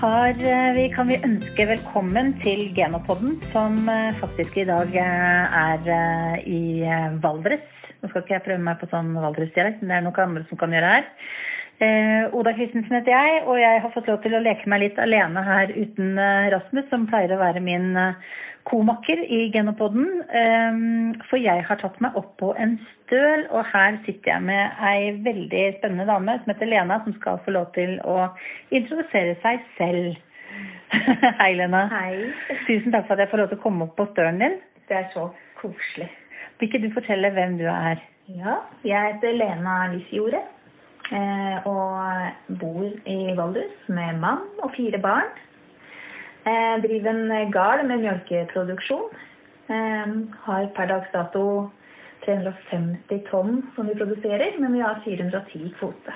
har eh, vi, kan vi ønske velkommen til Genopodden, som eh, faktisk i dag eh, er i Valdres. Nå skal ikke jeg prøve meg på sånn Valdres-dialekt, men det er noen andre som kan gjøre her. Eh, Oda Christensen heter jeg, og jeg har fått lov til å leke meg litt alene her uten Rasmus, som pleier å være min eh, komakker i Genopodden. Eh, for jeg har tatt meg opp på en støl, og her sitter jeg med ei veldig spennende dame som heter Lena, som skal få lov til å introdusere seg selv. Hei, Lena. Hei. Tusen takk for at jeg får lov til å komme opp på stølen din. Det er så koselig. Vil ikke du fortelle hvem du er? Ja, jeg heter Lena Lysjordet eh, og bor i Valdres med mann og fire barn. Eh, driver en gard med mjølkeproduksjon. Eh, har per dags dato 350 tonn som vi produserer, men vi har 410 kvote.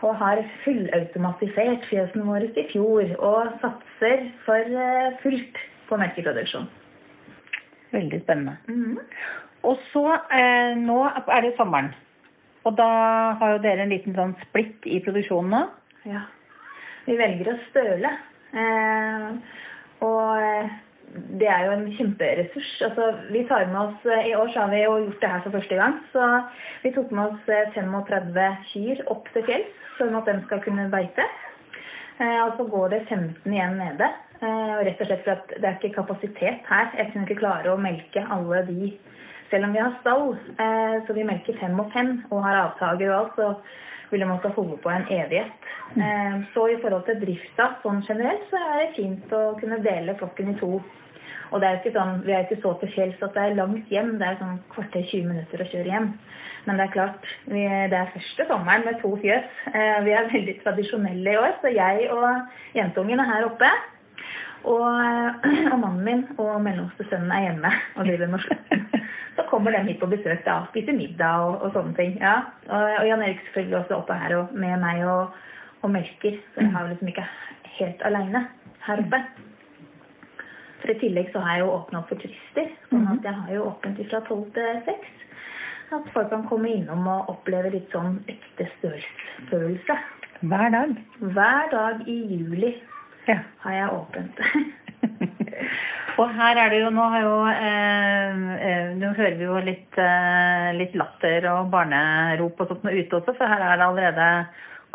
Og har fullautomatisert fjøsene våre i fjor og satser for eh, fullt på melkeproduksjon. Veldig spennende. Mhm. Og så, eh, nå er det sommeren. Og da har jo dere en liten sånn splitt i produksjonen nå. Ja. Vi velger å støle. Eh, og eh, det er jo en kjemperessurs. Altså, vi tar med oss, I år så har vi jo gjort det her for første gang. Så vi tok med oss eh, 35 kyr opp til fjells, sånn at de skal kunne beite. Eh, og så går det 15 igjen nede. Eh, og rett og slett for at det er ikke kapasitet her. Jeg kunne ikke klare å melke alle de, selv om vi har stall. Eh, så vi melker fem og fem og har avtaker og alt. så ville måtte holde på en evighet. Eh, Så i forhold til drifta sånn generelt, så er det fint å kunne dele flokken i to. Og det er jo ikke sånn, Vi er ikke så til fjells at det er langt hjem. Det er sånn kvarter 20 minutter å kjøre hjem. Men det er klart, vi, det er første sommeren med to fjøs. Eh, Vi er veldig tradisjonelle i år, så jeg og jentungen er her oppe. Og, eh, og mannen min og mellomste sønnen er hjemme og driver med slutt. Så kommer de hit på besøk da, spiser middag og, og sånne ting. ja. Og, og Jan Erik selvfølgelig også oppe her og, med meg og, og melker. Så jeg har liksom ikke helt aleine her oppe. For i tillegg så har jeg jo åpna opp for turister. Sånn at jeg har jo åpent fra tolv til seks. At folk kan komme innom og oppleve litt sånn ekte størrelsesfølelse. Hver dag. Hver dag i juli Ja. har jeg åpent. Og her er det jo Nå har jo eh, eh, Nå hører vi jo litt, eh, litt latter og barnerop og sånt ute også, for her er det allerede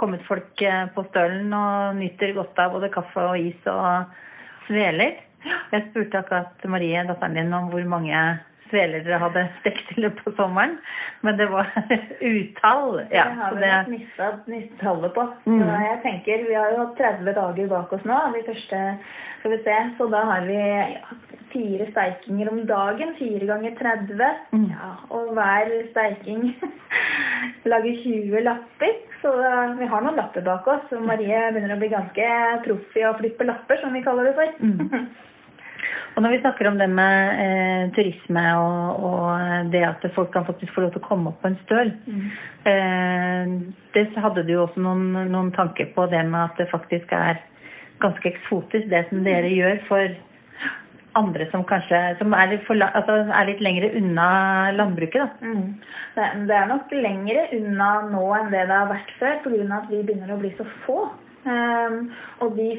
kommet folk eh, på stølen og nyter godt av både kaffe og is og sveler. Jeg spurte akkurat Marie, datteren din, om hvor mange sveler dere hadde stekt i løpet av sommeren, men det var utall. Ja, det har vi det, mista tallet på. Mm. Så jeg tenker, Vi har jo hatt 30 dager bak oss nå. De første, skal vi se, Så da har vi fire steikinger om dagen. Fire ganger 30. Mm. Ja, og hver steiking lager 20 lapper. Så vi har noen lapper bak oss. Så Marie begynner å bli ganske proff i å flippe lapper, som vi kaller det for. Mm. Og når vi snakker om det med eh, turisme og, og det at folk kan faktisk få lov til å komme opp på en støl, Mm. eh, det hadde du jo også noen, noen tanker på det med at det faktisk er ganske eksotisk det som dere gjør for andre som kanskje som er for, altså, er litt lengre unna landbruket. da. Mm. Det, det er nok lengre unna nå enn det det har vært før, pga. at vi begynner å bli så få. Um, og vi,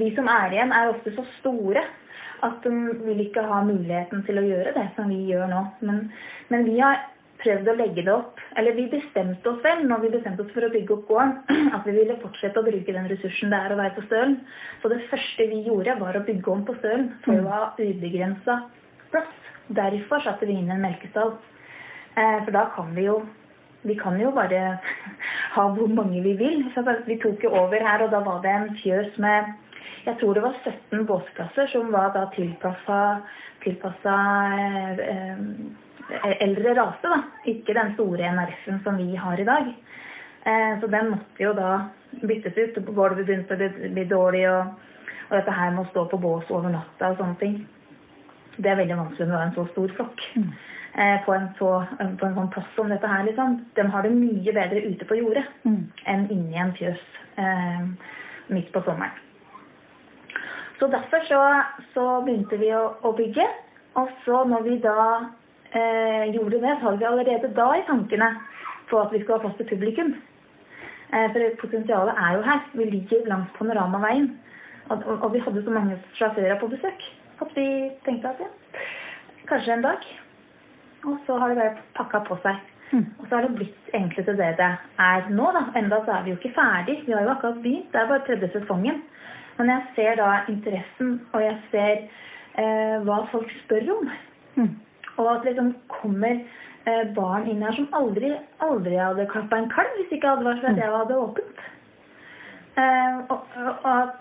vi som er igjen, er ofte så store at de vil ikke ha muligheten til å gjøre det som vi gjør nå. Men, men vi har prøvd å legge det opp. Eller vi bestemte oss vel, når vi bestemte oss for å bygge opp gården, at vi ville fortsette å bruke den ressursen det er å være på Stølen. Så det første vi gjorde, var å bygge om på Stølen for å ha ubegrensa plass. Derfor satte vi inn en melkestall. Eh, for da kan vi jo vi kan jo bare ha hvor mange vi vil. Vi tok jo over her, og da var det en fjøs med jeg tror det var 17 båsplasser som var da tilpassa, eh, eh, eldre rase, da. Ikke den store NRF-en som vi har i dag. Eh, så den måtte jo da byttes ut. Gulvet begynte å bli- bli dårlig, og, og dette her med å stå på bås over natta og sånne ting. Det er veldig vanskelig når det er en så stor flokk. Mm. Eh, på, en så, på en sånn plass som dette her, liksom. De har det mye bedre ute på jordet Mm. enn inni en fjøs eh, midt på sommeren. Så derfor så, så begynte vi å, å bygge. Og så når vi da eh, gjorde det, så hadde vi allerede da i tankene på at vi skulle ha plass til publikum. Eh, for potensialet er jo her. Vi ligger langs Panoramaveien. Og, og, og vi hadde så mange sjåfører på besøk at vi tenkte at ja, kanskje en dag. Og så har det bare pakka på seg. Mm. Og så har det blitt egentlig til det det er nå, da. Enda så er vi jo ikke ferdig. Vi har jo akkurat begynt. Det er bare tredje sesongen. Men jeg ser da interessen, og jeg ser eh, hva folk spør om. Mm. Og at liksom kommer eh, barn inn her som aldri, aldri hadde klappa en kalv hvis ikke hadde vært for at jeg hadde åpent. Eh, og, og,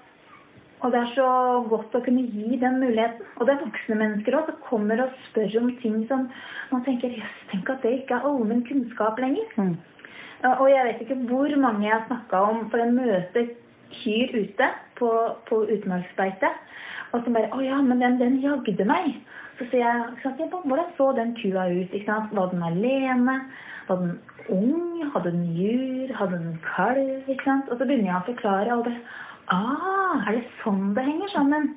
og, det er så godt å kunne gi den muligheten. Og det er voksne mennesker òg som kommer og spør om ting som man tenker Jøss, tenk at det ikke er allmenn kunnskap lenger. Mm. Og jeg vet ikke hvor mange jeg har snakka om, for jeg møter kyr ute på, på utmarksbeite. Og så bare 'Å ja, men den, den jagde meg'. Så sier jeg ikke sant, «Ja, hvordan så den kua ut? ikke sant? Var den alene? Var den ung? Hadde den jur? Hadde den kalv? ikke sant? Og så begynner jeg å forklare, og bare 'Ah, er det sånn det henger sammen?'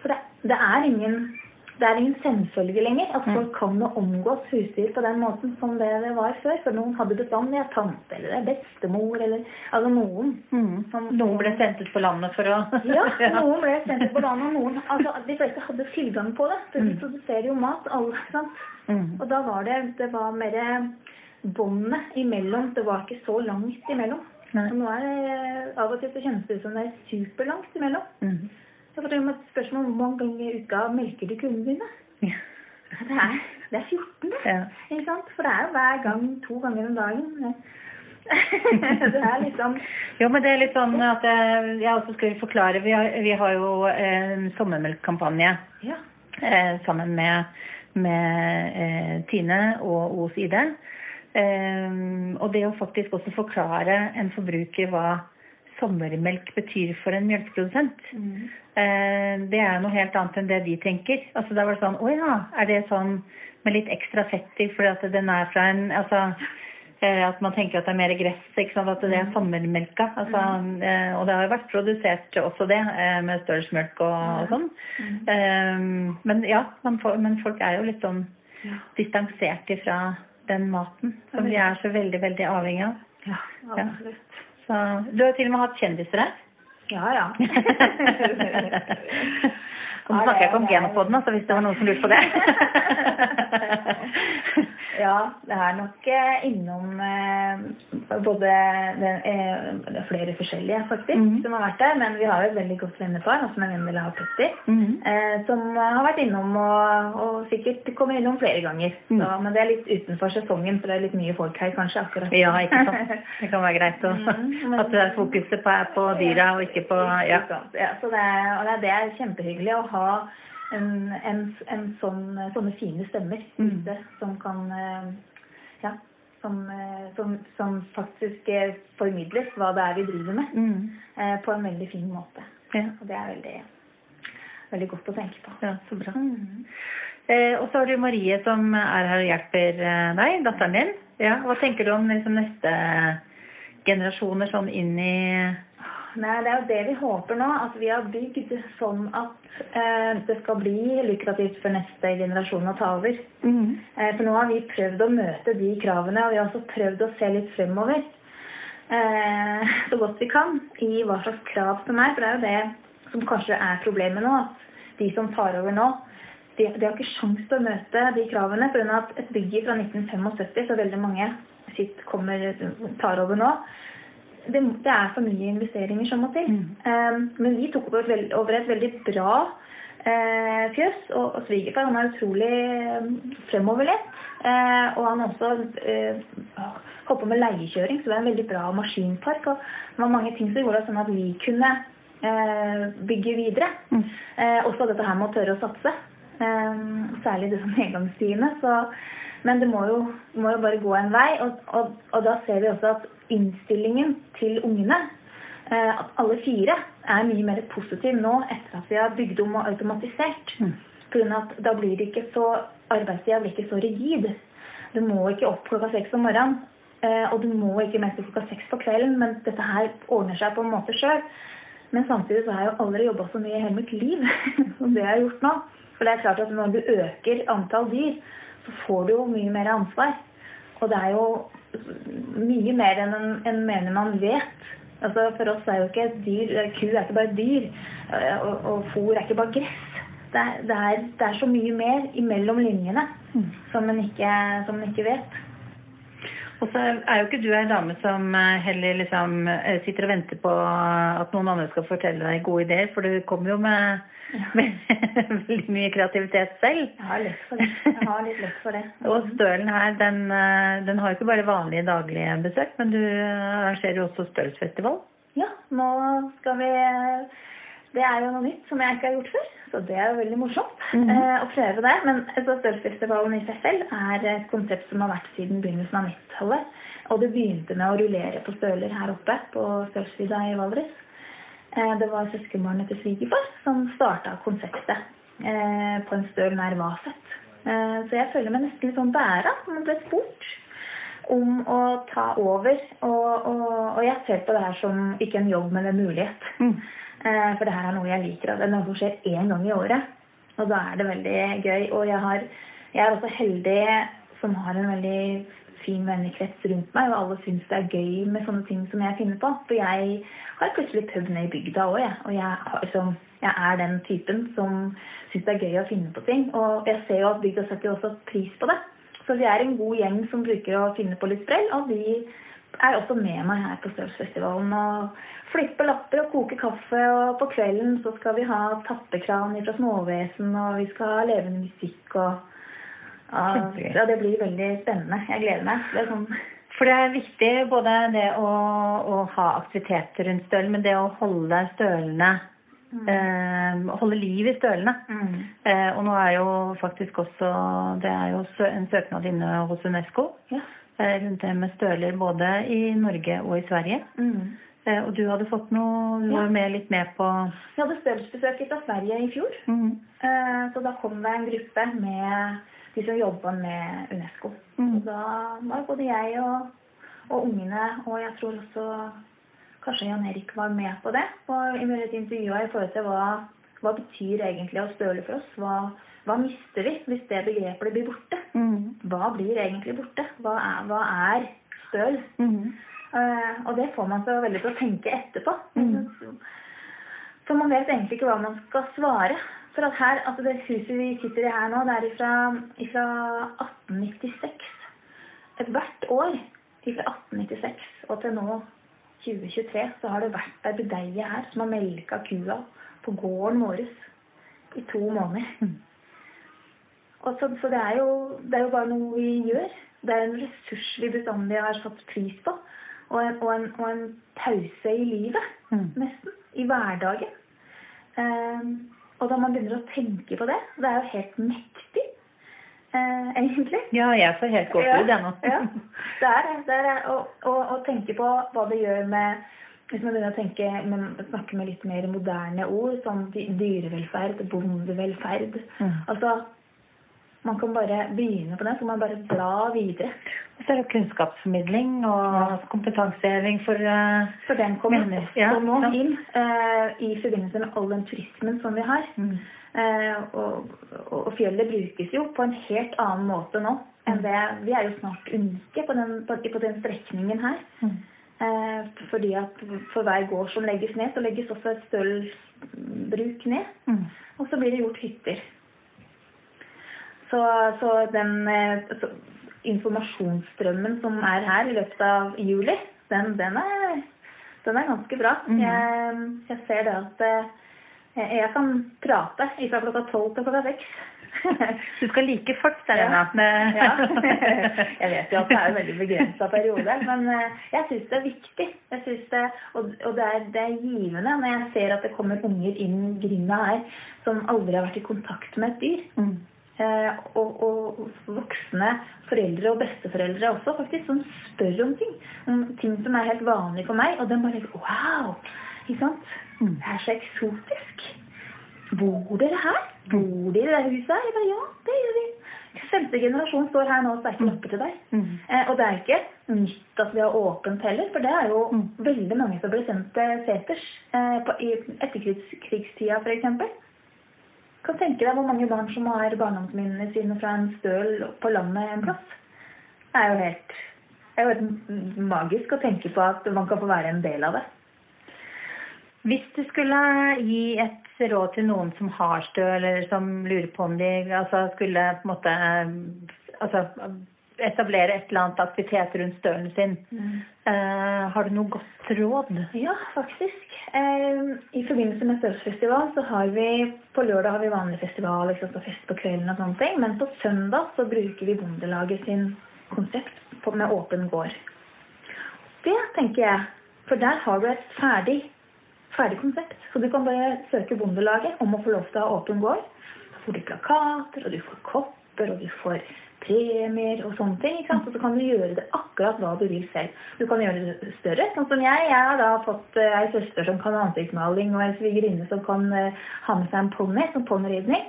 For det, det er ingen det er ingen selvfølge lenger at Mm. folk kan omgås husdyr på den måten som det det var før. For noen hadde bestandig en tante eller bestemor eller altså noen. Mm. Som, Noen ble sendt ut på landet for å Ja, noen ble sendt ut på landet, og noen altså, De fleste hadde tilgang på det. For de Mm. produserer jo mat, alle. sant? Mm. Og da var det det var mer båndet imellom. Det var ikke så langt imellom. Nei. Og nå er det av og til så kjennes det ut som det er superlangt imellom. Mm. Så har du et spørsmål om hvor mange ganger i uka melker du kundene dine? Ja. Det er, det er 14, det. Ja. Ikke sant? For det er jo hver gang to ganger om dagen. det er liksom Jo, men det er litt sånn at jeg, jeg også skal forklare. Vi har, vi har jo en sommermelkkampanje Ja. eh, sammen med, med eh, Tine og OS ID. Eh, og det å faktisk også forklare en forbruker hva sommermelk betyr for en melkeprodusent, Mm. eh, det er noe helt annet enn det de tenker. Altså Da var det sånn Å ja, er det sånn med litt ekstra fett i fordi at den er fra en Altså eh, at man tenker at det er mer gress, ikke sant? at det er sommermelka. Altså, eh, og det har jo vært produsert også det, eh, med stølsmjølk og, og sånn. Eh, men ja, man får, men folk er jo litt sånn Ja. distansert ifra den maten som vi er så veldig, veldig avhengig av. Ja, absolutt. Så, du har til og med hatt kjendiser her. Ja, ja. Nå snakker jeg ikke om genopodden, altså, hvis det var noen som lurte på det. ja, det er nok eh, innom eh, både den, eh, er flere forskjellige, faktisk, Mhm. som har vært der. Men vi har jo et veldig godt vennepar, altså med Vendela og Petter, Mhm. eh, som har vært innom og, og sikkert kommer innom flere ganger. Så, Mhm. men det er litt utenfor sesongen, for det er litt mye folk her kanskje akkurat. Ja, ikke sant. Det kan være greit å, Mhm, men- at det er fokuset på, på dyra og ikke på ja. Ikke? Ja, så det er, og det er kjempehyggelig å ha en, en, en sånn, sånne fine stemmer Mm. ute som kan eh, Ja, som, eh, som, som faktisk eh, formidler hva det er vi driver med, Mm. på en veldig fin måte. ja. Og det er veldig, veldig godt å tenke på. Ja, så bra. Mm. Eh, og så har du Marie som er her og hjelper deg, datteren din. Ja, hva tenker du om liksom, neste generasjoner sånn inn i Nei, det er jo det vi håper nå. At vi har bygd sånn at eh, det skal bli lukrativt for neste generasjon å ta over. mm. Eh, For nå har vi prøvd å møte de kravene, og vi har også prøvd å se litt fremover. Eh, så godt vi kan i hva slags krav som er. For det er jo det som kanskje er problemet nå. At de som tar over nå, de, de har ikke sjans til å møte de kravene. Pga. at et bygg fra 1975, så veldig mange sitt kommer, tar over nå, det, det er for mye investeringer som må til. Mm. Eh, men vi tok over over et veldig bra eh, fjøs, og, og svigerfar han er utrolig eh, fremoverlent. Eh, og han har også eh, holdt på med leiekjøring, så det er en veldig bra maskinpark. Og det var mange ting som gjorde det sånn at vi kunne bygge videre. Mm. Også dette her med å tørre å satse. Særlig det som engangstidene. Så, men det må jo, må jo bare gå en vei. Og, og, og da ser vi også at innstillingen til ungene, eh, at alle fire, er mye mer positiv nå etter at vi har bygd om og automatisert. Mm. At da blir det ikke så arbeidstida blir ikke så rigid. Du må ikke opp klokka seks om morgenen, eh, og du må ikke mest klokka seks på kvelden, men dette her ordner seg på en måte sjøl. Men samtidig så har jeg jo aldri jobba så mye i hele mitt liv som det jeg har gjort nå. For det er klart at når du øker antall dyr, så får du jo mye mer ansvar. Og det er jo mye mer enn en, en mener man vet. Altså For oss er jo ikke et dyr Ku er ikke bare et dyr, eh, og, og fôr er ikke bare gress. Det er, det, er, det er, så mye mer imellom linjene mm. som man ikke, som man ikke vet. Og så er jo ikke du ei dame som eh, heller liksom eh, sitter og venter på at noen andre skal fortelle deg gode ideer, for du kommer jo med, veldig mye kreativitet selv. Jeg har lett for det. Jeg har litt lett for det. og Stølen her, den, eh, den, har jo ikke bare vanlige daglige besøk, men du arrangerer jo også Stølsfestival. Ja, nå skal vi Det er jo noe nytt som jeg ikke har gjort før. Så det er veldig morsomt mm -hmm. å prøve det. Men altså, Stølsfestivalen i seg selv er et konsept som har vært siden begynnelsen av 90-tallet. Og det begynte med å rullere på støler her oppe på Stølsvidda i Valdres. Eh, det var søskenbarnet til svigerfar som starta konseptet eh, på en støl nær Vaset. Så jeg føler meg nesten litt sånn bæra som ble spurt om å ta over. Og, og, og, jeg ser på det her som ikke en jobb, men en mulighet. Mm. Eh, for det her er noe jeg liker. Det er noe som skjer én gang i året. Og da er det veldig gøy. Og jeg, har, jeg er også heldig som har en veldig fin vennekrets rundt meg, og alle syns det er gøy med sånne ting som jeg finner på. For jeg har plutselig pub nede i bygda òg, jeg. Og jeg, liksom, jeg, er den typen som syns det er gøy å finne på ting. Og jeg ser jo at bygda setter også pris på det. Så vi er en god gjeng som bruker å finne på litt sprell, og de er også med meg her på Stølsfestivalen og flipper lapper og koker kaffe. Og på kvelden så skal vi ha tappekran fra Småvesen, og vi skal ha levende musikk og ja, Det blir veldig spennende. Jeg gleder meg. Det sånn for det er viktig både det å, å ha aktiviteter rundt stølen, men det å holde stølene mm. eh, Holde liv i stølene. Mm. Eh, og nå er jo faktisk også Det er jo en søknad inne hos Unesco. Ja rundt det med støler både i Norge og i Sverige. Mm. Eh, og du hadde fått noe Du var med litt med på Vi hadde stølsbesøk fra Sverige i fjor. Mm. Eh, så da kom det en gruppe med de som jobba med Unesco. Mm. Og da var både jeg og, og, ungene, og jeg tror også kanskje Jan Erik var med på det. Og i et intervjua i forhold til hva, hva betyr egentlig å støle for oss. Hva, hva mister vi hvis det begrepet blir borte? Mm. Hva blir egentlig borte? Hva er, hva er støl? Mm. Uh, og det får man så veldig til å tenke etterpå. Mm. For man vet egentlig ikke hva man skal svare. For at her, altså det huset vi sitter i her nå, det er ifra, ifra 1896. Hvert år fra 1896 og til nå 2023 så har det vært ei budeie her som har melka kua på gården vår i to måneder. Mm. Så, så det, er jo, det, er jo, bare noe vi gjør. Det er en ressurs vi bestandig har satt pris på. Og en, og en, og en pause i livet, mm. nesten. I hverdagen. Um, og da man begynner å tenke på det Det er jo helt mektig, uh, egentlig. Ja, jeg får helt gåsehud, jeg nå. ja, det er det. det er, og tenke på hva det gjør med hvis man begynner å tenke, snakke med litt mer moderne ord, som dyrevelferd, bondevelferd mm. Altså man kan bare begynne på det, så man bare bla videre. Og så er det kunnskapsformidling og ja. kompetanseheving for uh, For den kommer ja, nå ja. inn uh, i forbindelse med all den turismen som vi har. Mm. Uh, og, og, fjellet brukes jo på en helt annen måte nå enn det Vi er jo snart unike på den, på, på den strekningen her. Mm. fordi at for hver gård som legges ned, så legges også et stølsbruk ned. Mm. Og så blir det gjort hytter. Så, så den så informasjonsstrømmen som er her i løpet av juli, den, den, er, den er, ganske bra. Mm. Jeg, jeg, ser det at jeg, jeg kan prate fra klokka tolv til klokka seks. Du skal like folk, Serena. ja. ja. Jeg vet jo at det er en veldig begrensa periode, men jeg syns det er viktig. Det, og, og det, er, det, er, givende når jeg ser at det kommer unger inn grinda her som aldri har vært i kontakt med et dyr. Mm. Eh, og, og, voksne foreldre og besteforeldre også, faktisk, som spør om ting. Om ting som er helt vanlig for meg. Og de bare Wow! Ikke sant? Mm. Det er så eksotisk. Bor dere her? Bor dere i det huset her? Jeg bare, ja, det gjør vi. Femte generasjon står her nå og sterke lapper til deg. Mm. Eh, og det er ikke nytt at vi har åpent heller, for det er jo mm. veldig mange som ble sendt til seters eh, på, i etterkrigstida f.eks kan tenke deg hvor mange barn som har barndomsminnene sine fra en støl på landet en plass. Det er jo helt er jo helt magisk å tenke på at man kan få være en del av det. Hvis du skulle gi et råd til noen som har støl, eller som lurer på om de altså, skulle på en måte altså, etablere et eller annet aktivitet rundt stølen sin, mm. uh, har du noe godt råd? Ja, faktisk. Uh, I forbindelse med Stølsfestival så har vi på lørdag har vi vanlig festival liksom, og fest på kvelden og sånne ting. Men på søndag så bruker vi Bondelaget sin konsept på, med åpen gård. Det tenker jeg. For der har du et ferdig ferdig konsept. Så du kan bare søke Bondelaget om å få lov til å ha åpen gård. Så får du plakater, og du får kopper, og du får premier og sånne ting. ikke sant? Og så kan du gjøre det akkurat hva du vil selv. Du kan gjøre det større, sånn som jeg. Jeg har da fått uh, ei søster som kan ansiktsmaling, og ei svigerinne som kan uh, ha med seg en ponni, som ponniridning.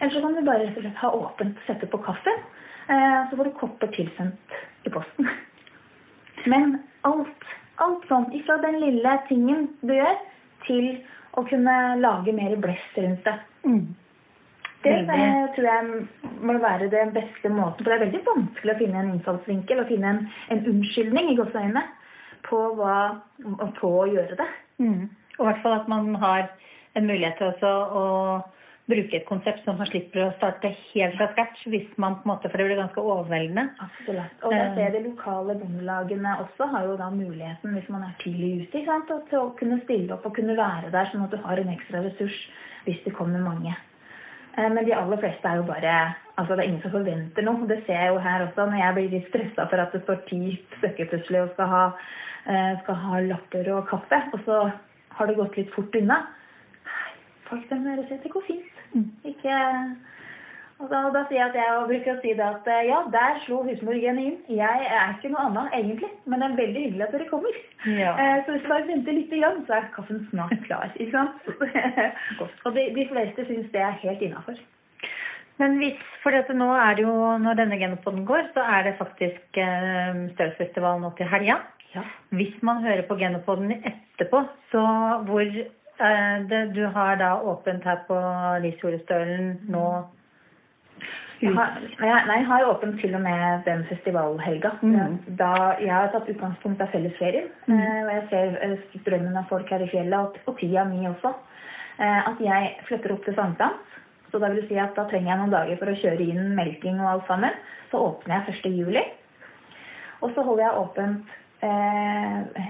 Eller så kan du bare rett og slett ha åpent, sette på kaffen. Uh, så får du kopper tilsendt i posten. Men alt, alt sånn, ifra den lille tingen du gjør, til å kunne lage mer blest rundt det. Mm. Det er, tror jeg må være den beste måten. For det er veldig vanskelig å finne en innfallsvinkel og finne en, en unnskyldning i gåseøynene på, på å gjøre det. Mm. Og i hvert fall at man har en mulighet til å bruke et konsept som man slipper å starte helt fra scratch hvis man på en måte, for det blir ganske overveldende. Absolutt. Og jeg ser de lokale bondelagene også har jo da muligheten, hvis man er tidlig ute, sant, til å kunne stille opp og kunne være der, sånn at du har en ekstra ressurs hvis det kommer mange. Eh, men de aller fleste er jo bare Altså det er ingen som forventer noe. Det ser jeg jo her også når jeg blir litt stressa for at det står ti stykker plutselig og skal ha, eh, skal ha lapper og kaffe, og så har det gått litt fort unna. Folk de sier det går fint. Ikke og da, da, sier jeg at jeg bruker å si det at eh, ja, der slo husmor inn. Jeg er ikke noe annet egentlig, men det er veldig hyggelig at dere kommer. Ja. Eh, så hvis du bare venter litt, igjen, så er kaffen snart klar. ikke sant? og de, de, fleste syns det er helt innafor. Men hvis, for nå er det jo, når denne genopoden går, så er det faktisk eh, Stølsfestival nå til helga. Ja. Hvis man hører på genopoden etterpå, så hvor Eh, det, du har da åpent her på Lishorestølen nå? Jeg har, nei, jeg har åpent til og med den festivalhelga. Mm. Da jeg har tatt utgangspunkt av fellesferien. Mm. Eh, og jeg ser eh, strømmen av folk her i fjellet, og, og tida mi også. At jeg flytter opp til sankthans. Så da vil si at da trenger jeg noen dager for å kjøre inn melking og alt sammen. Så åpner jeg 1. juli. Og så holder jeg åpent eh,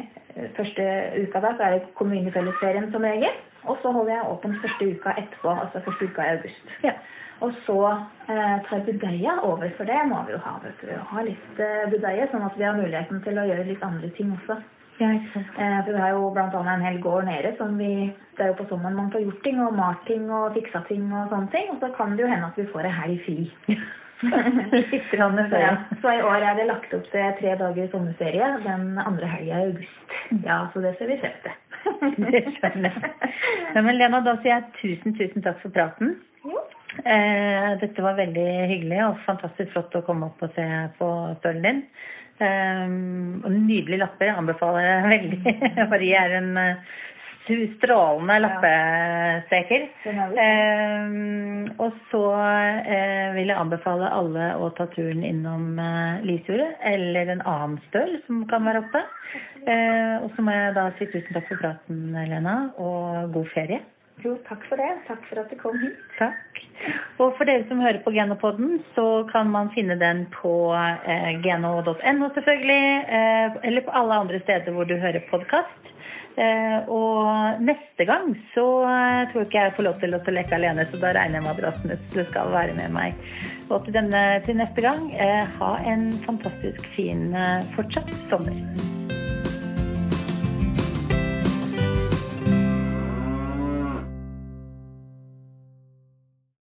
første uka da, så er det kommunefellesferien som regel. Og så holder jeg åpen første uka etterpå, altså første uka i august. Ja. Og så eh, tar budeia over, for det må vi jo ha. vet du, Ha litt eh, budeie, sånn at vi har muligheten til å gjøre litt andre ting også. Ja, eh, for Vi har jo bl.a. en hel gård nede som vi Det er jo på sommeren man får gjort ting, og malt ting og fiksa ting og sånne ting. Og så kan det jo hende at vi får ei helg fri. så i år er det lagt opp til tre dager sommerferie den andre helga i august. Ja, så det ser vi frem til. det skjønner jeg. Ja, men Lena, da sier jeg tusen, tusen takk for praten. Jo. Eh, dette var veldig hyggelig og fantastisk flott å komme opp og se på stølen din. Eh, og nydelige lapper. Jeg anbefaler veldig. Marie er en uh, strålende lappestreker. Eh, og så eh, vil jeg anbefale alle å ta turen innom eh, Lisjordet eller en annen støl som kan være oppe. Eh, og så må jeg da si tusen takk for praten, Lena, og god ferie. Jo, takk for det. Takk for at du kom hit. Takk. Og for dere som hører på Genopoden, så kan man finne den på eh, geno.no selvfølgelig, eh, eller på alle andre steder hvor du hører podkast. Eh, og neste gang så eh, tror ikke jeg får lov til å leke alene, så da regner jeg med at Rasmus skal være med meg. Og til, denne, til neste gang, eh, ha en fantastisk fin fortsatt sommer.